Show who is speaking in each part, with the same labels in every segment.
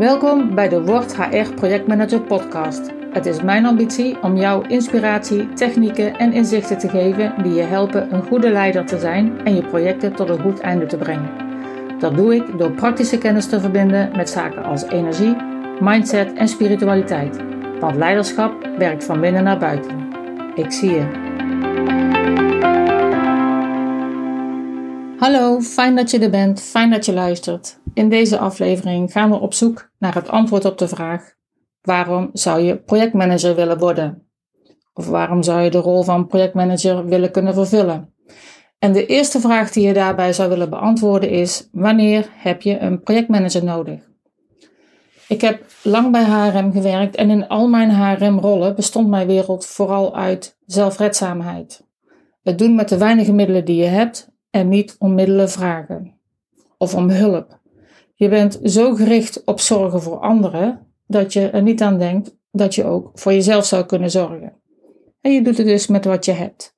Speaker 1: Welkom bij de Word HR Projectmanager podcast. Het is mijn ambitie om jou inspiratie, technieken en inzichten te geven die je helpen een goede leider te zijn en je projecten tot een goed einde te brengen. Dat doe ik door praktische kennis te verbinden met zaken als energie, mindset en spiritualiteit. Want leiderschap werkt van binnen naar buiten. Ik zie je. Hallo, fijn dat je er bent, fijn dat je luistert. In deze aflevering gaan we op zoek naar het antwoord op de vraag: waarom zou je projectmanager willen worden? Of waarom zou je de rol van projectmanager willen kunnen vervullen? En de eerste vraag die je daarbij zou willen beantwoorden is: wanneer heb je een projectmanager nodig? Ik heb lang bij HRM gewerkt en in al mijn HRM-rollen bestond mijn wereld vooral uit zelfredzaamheid. Het doen met de weinige middelen die je hebt en niet om middelen vragen of om hulp. Je bent zo gericht op zorgen voor anderen dat je er niet aan denkt dat je ook voor jezelf zou kunnen zorgen. En je doet het dus met wat je hebt.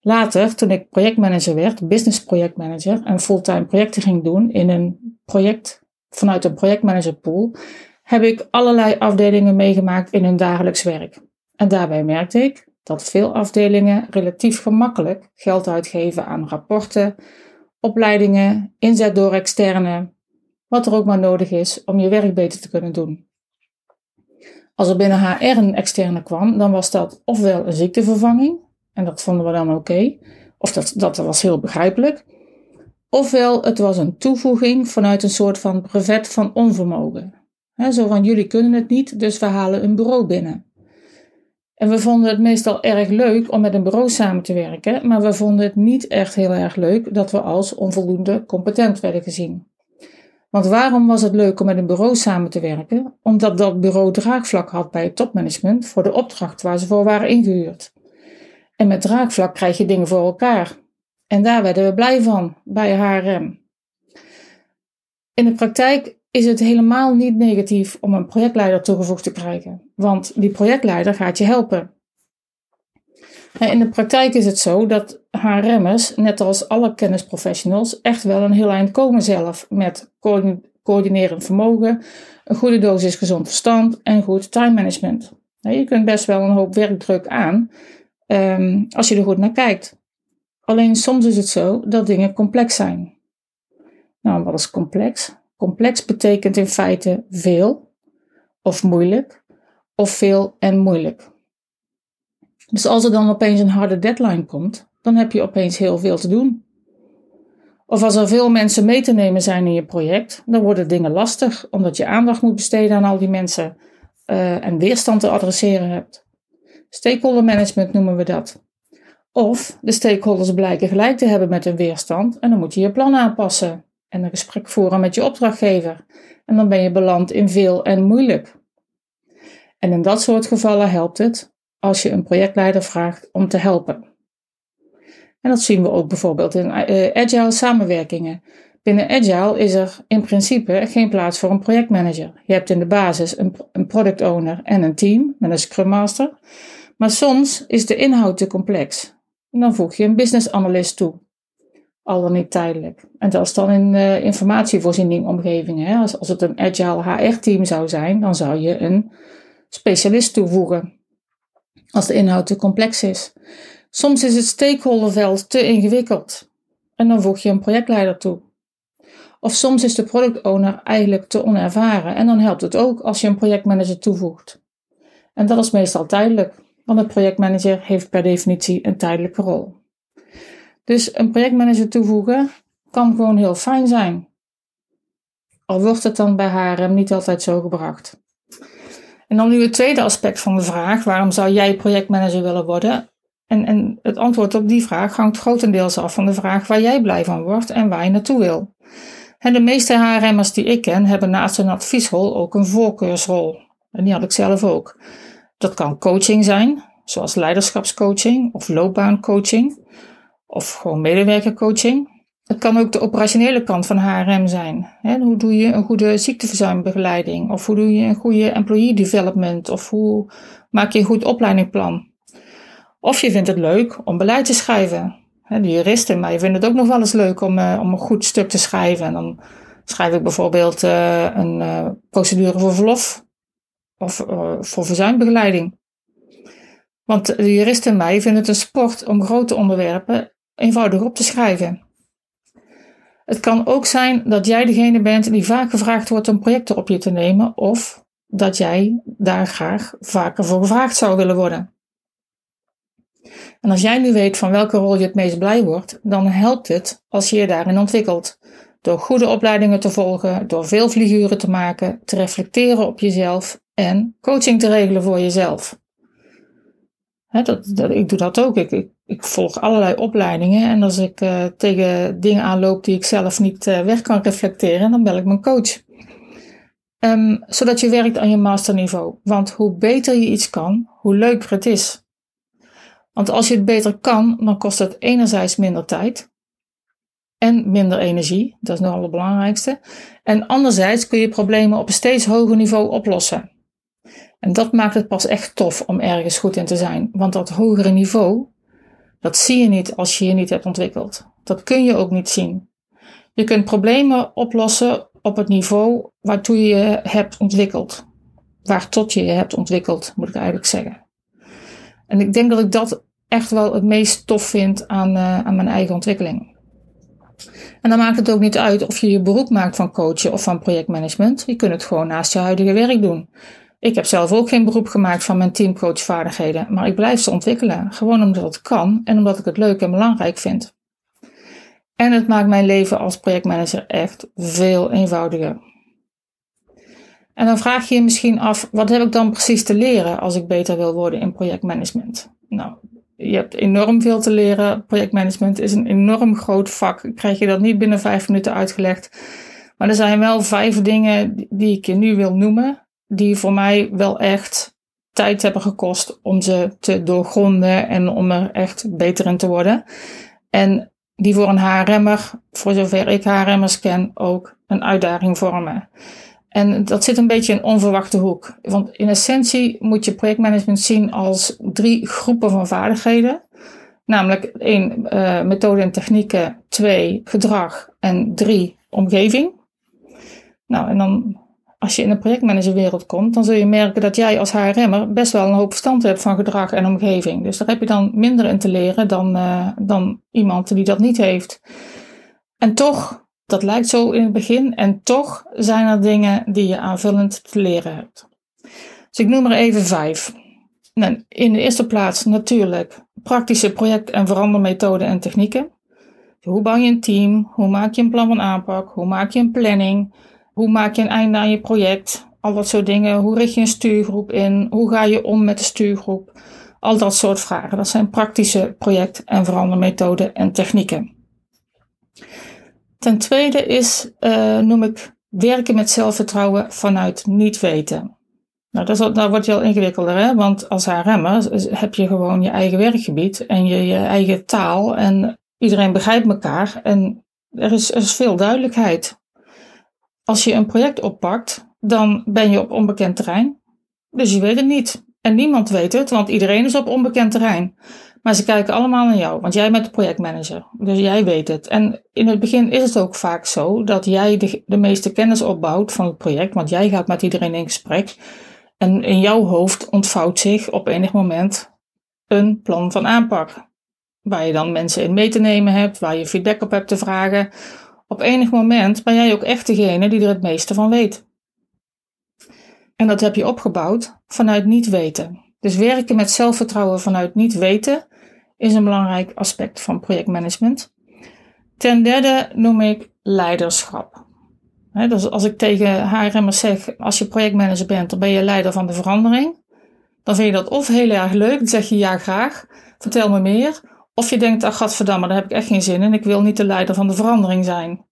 Speaker 1: Later, toen ik projectmanager werd, business projectmanager en fulltime projecten ging doen in een project vanuit een projectmanagerpool, heb ik allerlei afdelingen meegemaakt in hun dagelijks werk. En daarbij merkte ik dat veel afdelingen relatief gemakkelijk geld uitgeven aan rapporten, opleidingen, inzet door externe, wat er ook maar nodig is om je werk beter te kunnen doen. Als er binnen HR een externe kwam, dan was dat ofwel een ziektevervanging, en dat vonden we dan oké, of dat, dat was heel begrijpelijk, ofwel het was een toevoeging vanuit een soort van brevet van onvermogen. zo van jullie kunnen het niet, dus we halen een bureau binnen. En we vonden het meestal erg leuk om met een bureau samen te werken, maar we vonden het niet echt heel erg leuk dat we als onvoldoende competent werden gezien. Want waarom was het leuk om met een bureau samen te werken? Omdat dat bureau draagvlak had bij het topmanagement voor de opdracht waar ze voor waren ingehuurd. En met draagvlak krijg je dingen voor elkaar. En daar werden we blij van bij HRM. In de praktijk is het helemaal niet negatief om een projectleider toegevoegd te krijgen, want die projectleider gaat je helpen. In de praktijk is het zo dat HRM'ers, net als alle kennisprofessionals, echt wel een heel eind komen zelf met coördinerend vermogen, een goede dosis gezond verstand en goed time management. Je kunt best wel een hoop werkdruk aan um, als je er goed naar kijkt. Alleen soms is het zo dat dingen complex zijn. Nou, wat is complex? Complex betekent in feite veel of moeilijk of veel en moeilijk. Dus als er dan opeens een harde deadline komt, dan heb je opeens heel veel te doen. Of als er veel mensen mee te nemen zijn in je project, dan worden dingen lastig, omdat je aandacht moet besteden aan al die mensen uh, en weerstand te adresseren hebt. Stakeholder management noemen we dat. Of de stakeholders blijken gelijk te hebben met hun weerstand en dan moet je je plan aanpassen en een gesprek voeren met je opdrachtgever. En dan ben je beland in veel en moeilijk. En in dat soort gevallen helpt het als je een projectleider vraagt om te helpen. En dat zien we ook bijvoorbeeld in uh, agile samenwerkingen. Binnen agile is er in principe geen plaats voor een projectmanager. Je hebt in de basis een product owner en een team met een scrum master. Maar soms is de inhoud te complex. En dan voeg je een business analyst toe al dan niet tijdelijk. En dat is dan in uh, informatievoorziening omgeving. Hè? Als, als het een agile HR-team zou zijn, dan zou je een specialist toevoegen. Als de inhoud te complex is. Soms is het stakeholderveld te ingewikkeld. En dan voeg je een projectleider toe. Of soms is de product owner eigenlijk te onervaren. En dan helpt het ook als je een projectmanager toevoegt. En dat is meestal tijdelijk, want een projectmanager heeft per definitie een tijdelijke rol. Dus een projectmanager toevoegen kan gewoon heel fijn zijn. Al wordt het dan bij HRM niet altijd zo gebracht. En dan nu het tweede aspect van de vraag: waarom zou jij projectmanager willen worden? En, en het antwoord op die vraag hangt grotendeels af van de vraag waar jij blij van wordt en waar je naartoe wil. En de meeste HRM'ers die ik ken hebben naast een adviesrol ook een voorkeursrol. En die had ik zelf ook. Dat kan coaching zijn, zoals leiderschapscoaching of loopbaancoaching of gewoon medewerkercoaching. Het kan ook de operationele kant van HRM zijn. hoe doe je een goede ziekteverzuimbegeleiding? Of hoe doe je een goede employee development? Of hoe maak je een goed opleidingplan? Of je vindt het leuk om beleid te schrijven. de juristen, je vindt het ook nog wel eens leuk om, uh, om een goed stuk te schrijven. En dan Schrijf ik bijvoorbeeld uh, een uh, procedure voor verlof of voor verzuimbegeleiding. Want de juristen en mij vinden het een sport om grote onderwerpen eenvoudig op te schrijven. Het kan ook zijn dat jij degene bent die vaak gevraagd wordt om projecten op je te nemen of dat jij daar graag vaker voor gevraagd zou willen worden. En als jij nu weet van welke rol je het meest blij wordt, dan helpt het als je je daarin ontwikkelt. Door goede opleidingen te volgen, door veel vlieguren te maken, te reflecteren op jezelf en coaching te regelen voor jezelf. dat, dat, ik doe dat ook. Ik, ik, volg allerlei opleidingen en als ik uh, tegen dingen aanloop die ik zelf niet uh, weg kan reflecteren, dan bel ik mijn coach. Um, zodat je werkt aan je masterniveau. Want hoe beter je iets kan, hoe leuker het is. Want als je het beter kan, dan kost het enerzijds minder tijd en minder energie. Dat is nog het belangrijkste. En anderzijds kun je problemen op een steeds hoger niveau oplossen. En dat maakt het pas echt tof om ergens goed in te zijn. Want dat hogere niveau, dat zie je niet als je je niet hebt ontwikkeld. Dat kun je ook niet zien. Je kunt problemen oplossen op het niveau waartoe je je hebt ontwikkeld. Waar tot je je hebt ontwikkeld, moet ik eigenlijk zeggen. En ik denk dat ik dat echt wel het meest tof vind aan, uh, aan mijn eigen ontwikkeling. En dan maakt het ook niet uit of je je beroep maakt van coachen of van projectmanagement. Je kunt het gewoon naast je huidige werk doen. Ik heb zelf ook geen beroep gemaakt van mijn teamcoachvaardigheden, maar ik blijf ze ontwikkelen. Gewoon omdat het kan en omdat ik het leuk en belangrijk vind. En het maakt mijn leven als projectmanager echt veel eenvoudiger. En dan vraag je je misschien af, wat heb ik dan precies te leren als ik beter wil worden in projectmanagement? Nou, je hebt enorm veel te leren. Projectmanagement is een enorm groot vak. Krijg je dat niet binnen vijf minuten uitgelegd. Maar er zijn wel vijf dingen die ik je nu wil noemen, die voor mij wel echt tijd hebben gekost om ze te doorgronden en om er echt beter in te worden. En die voor een HRM'er, voor zover ik HRM'ers ken, ook een uitdaging vormen. En dat zit een beetje in onverwachte hoek. Want in essentie moet je projectmanagement zien als drie groepen van vaardigheden. Namelijk één, uh, methode en technieken, twee, gedrag en drie, omgeving. Nou, en dan als je in de projectmanagerwereld komt, dan zul je merken dat jij als HRM'er best wel een hoop verstand hebt van gedrag en omgeving. Dus daar heb je dan minder in te leren dan, uh, dan iemand die dat niet heeft. En toch dat lijkt zo in het begin en toch zijn er dingen die je aanvullend te leren hebt. Dus ik noem er even vijf. In de eerste plaats natuurlijk praktische project- en verandermethoden en technieken. Hoe bouw je een team? Hoe maak je een plan van aanpak? Hoe maak je een planning? Hoe maak je een einde aan je project? Al dat soort dingen. Hoe richt je een stuurgroep in? Hoe ga je om met de stuurgroep? Al dat soort vragen. Dat zijn praktische project- en verandermethoden en technieken. Ten tweede is, uh, noem ik, werken met zelfvertrouwen vanuit niet weten. Nou, dat, is, dat wordt je al ingewikkelder, hè? want als HRM'er heb je gewoon je eigen werkgebied en je, je eigen taal en iedereen begrijpt elkaar en er is, er is veel duidelijkheid. Als je een project oppakt, dan ben je op onbekend terrein, dus je weet het niet. En niemand weet het, want iedereen is op onbekend terrein. Maar ze kijken allemaal naar jou, want jij bent de projectmanager. Dus jij weet het. En in het begin is het ook vaak zo dat jij de, meeste kennis opbouwt van het project, want jij gaat met iedereen in gesprek. En in jouw hoofd ontvouwt zich op enig moment een plan van aanpak. Waar je dan mensen in mee te nemen hebt, waar je feedback op hebt te vragen. Op enig moment ben jij ook echt degene die er het meeste van weet. En dat heb je opgebouwd vanuit niet weten. Dus werken met zelfvertrouwen vanuit niet weten is een belangrijk aspect van projectmanagement. Ten derde noem ik leiderschap. dus als ik tegen HRM'ers zeg, als je projectmanager bent, dan ben je leider van de verandering. Dan vind je dat of heel erg leuk, dan zeg je ja graag, vertel me meer. Of je denkt, ach gadverdamme, daar heb ik echt geen zin in, ik wil niet de leider van de verandering zijn.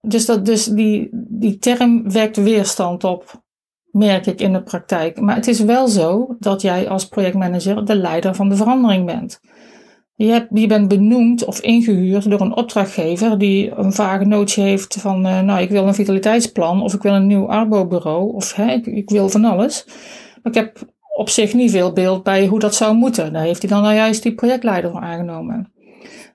Speaker 1: Dus, dat, dus die, die term wekt weerstand op merk ik in de praktijk. Maar het is wel zo dat jij als projectmanager de leider van de verandering bent. Je, hebt, je bent benoemd of ingehuurd door een opdrachtgever die een vage notie heeft van, uh, nou, ik wil een vitaliteitsplan of ik wil een nieuw arbo-bureau of hè, ik, ik, wil van alles. Maar ik heb op zich niet veel beeld bij hoe dat zou moeten. Daar heeft hij dan nou juist die projectleider voor aangenomen.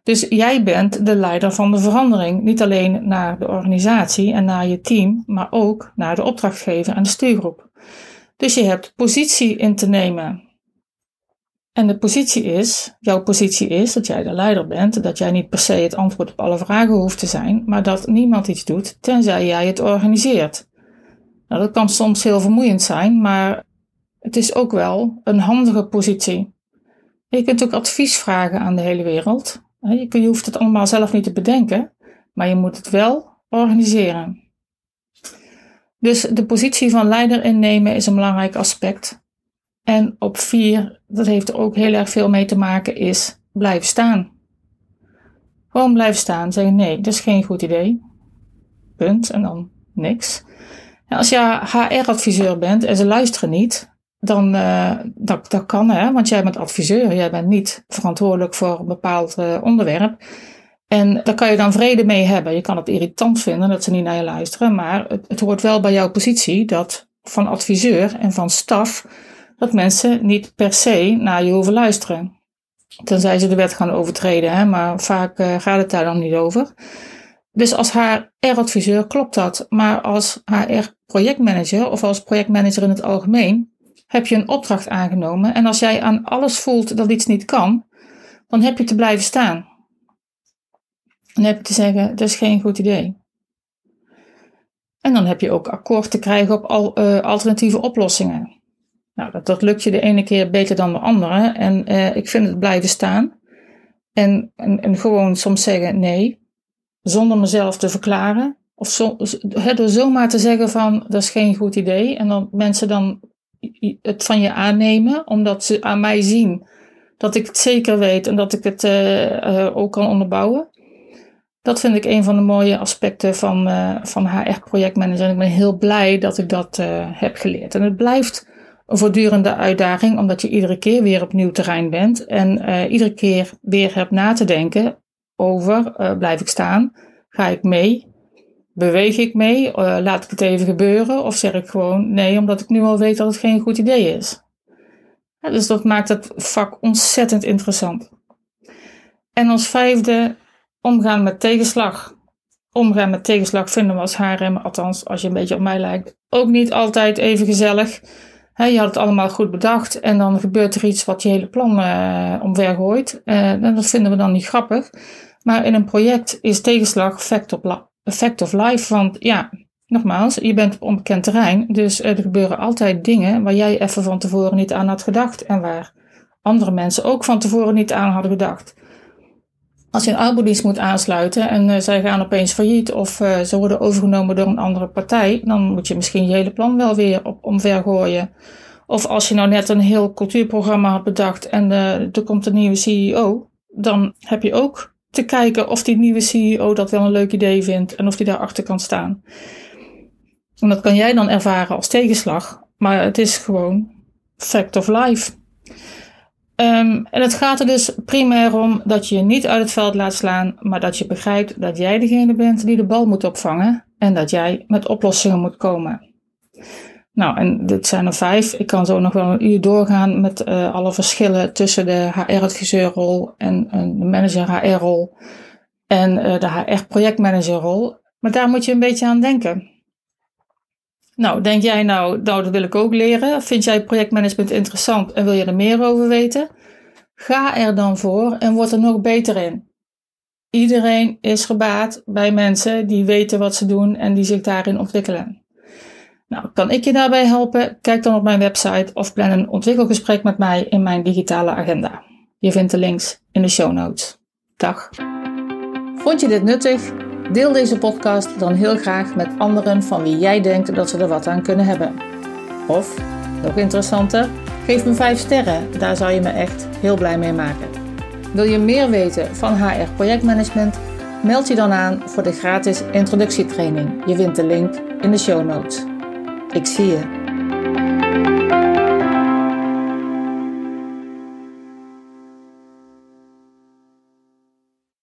Speaker 1: Dus jij bent de leider van de verandering, niet alleen naar de organisatie en naar je team, maar ook naar de opdrachtgever en de stuurgroep. Dus je hebt positie in te nemen. En de positie is, jouw positie is dat jij de leider bent, dat jij niet per se het antwoord op alle vragen hoeft te zijn, maar dat niemand iets doet tenzij jij het organiseert. Nou, dat kan soms heel vermoeiend zijn, maar het is ook wel een handige positie. Je kunt ook advies vragen aan de hele wereld. Je hoeft het allemaal zelf niet te bedenken, maar je moet het wel organiseren. Dus de positie van leider innemen is een belangrijk aspect. En op vier, dat heeft er ook heel erg veel mee te maken, is blijven staan. Gewoon blijven staan, zeggen nee, dat is geen goed idee. Punt, en dan niks. Als je HR-adviseur bent en ze luisteren niet, dan uh, dat, dat kan hè, want jij bent adviseur, jij bent niet verantwoordelijk voor een bepaald uh, onderwerp. En daar kan je dan vrede mee hebben. Je kan het irritant vinden dat ze niet naar je luisteren, maar het, het hoort wel bij jouw positie dat van adviseur en van staf dat mensen niet per se naar je hoeven luisteren. Tenzij ze de wet gaan overtreden, hè, maar vaak uh, gaat het daar dan niet over. Dus als HR-adviseur klopt dat, maar als HR-projectmanager of als projectmanager in het algemeen heb je een opdracht aangenomen en als jij aan alles voelt dat iets niet kan, dan heb je te blijven staan. Dan heb je te zeggen, dat is geen goed idee. En dan heb je ook akkoord te krijgen op al, uh, alternatieve oplossingen. Nou, dat, dat, lukt je de ene keer beter dan de andere. En uh, ik vind het blijven staan. En, en, en, gewoon soms zeggen nee, zonder mezelf te verklaren. Of zo, door zomaar te zeggen van, dat is geen goed idee. En dan mensen dan het van je aannemen, omdat ze aan mij zien dat ik het zeker weet en dat ik het uh, uh, ook kan onderbouwen. Dat vind ik een van de mooie aspecten van, uh, van HR-projectmanager. En ik ben heel blij dat ik dat heb geleerd. En het blijft een voortdurende uitdaging, omdat je iedere keer weer op nieuw terrein bent. En iedere keer weer hebt na te denken over, blijf ik staan? Ga ik mee? Beweeg ik mee? Uh, laat ik het even gebeuren? Of zeg ik gewoon nee, omdat ik nu al weet dat het geen goed idee is? Dus dat maakt het vak ontzettend interessant. En als vijfde, omgaan met tegenslag. Omgaan met tegenslag vinden we als HRM, althans als je een beetje op mij lijkt, ook niet altijd even gezellig. je had het allemaal goed bedacht en dan gebeurt er iets wat je hele plan uh, omvergooit. Uh, en dat vinden we dan niet grappig. Maar in een project is tegenslag fact op, effect of life. Want ja, nogmaals, je bent op onbekend terrein. Dus er gebeuren altijd dingen waar jij even van tevoren niet aan had gedacht. En waar andere mensen ook van tevoren niet aan hadden gedacht. Als je een arbodienst moet aansluiten en uh, zij gaan opeens failliet of uh, ze worden overgenomen door een andere partij, dan moet je misschien je hele plan wel weer op, omvergooien. Of als je nou net een heel cultuurprogramma had bedacht en uh, er komt een nieuwe CEO, dan heb je ook te kijken of die nieuwe CEO dat wel een leuk idee vindt en of die daarachter kan staan. En dat kan jij dan ervaren als tegenslag, maar het is gewoon fact of life. Um, en het gaat er dus primair om dat je je niet uit het veld laat slaan, maar dat je begrijpt dat jij degene bent die de bal moet opvangen en dat jij met oplossingen moet komen. Nou, en dit zijn er vijf. Ik kan zo nog wel een uur doorgaan met uh, alle verschillen tussen de HR-adviseurrol en uh, de manager-HR-rol en uh, de HR-projectmanagerrol. Maar daar moet je een beetje aan denken. Nou, denk jij nou, nou, dat wil ik ook leren. Vind jij projectmanagement interessant en wil je er meer over weten? Ga er dan voor en word er nog beter in. Iedereen is gebaat bij mensen die weten wat ze doen en die zich daarin ontwikkelen. Nou, kan ik je daarbij helpen? Kijk dan op mijn website of plan een ontwikkelgesprek met mij in mijn digitale agenda. Je vindt de links in de show notes. Dag. Vond je dit nuttig? Deel deze podcast dan heel graag met anderen van wie jij denkt dat ze er wat aan kunnen hebben. Of, nog interessanter, geef me 5 sterren, daar zou je me echt heel blij mee maken. Wil je meer weten van HR projectmanagement? Meld je dan aan voor de gratis introductietraining. Je vindt de link in de show notes. Ik zie je.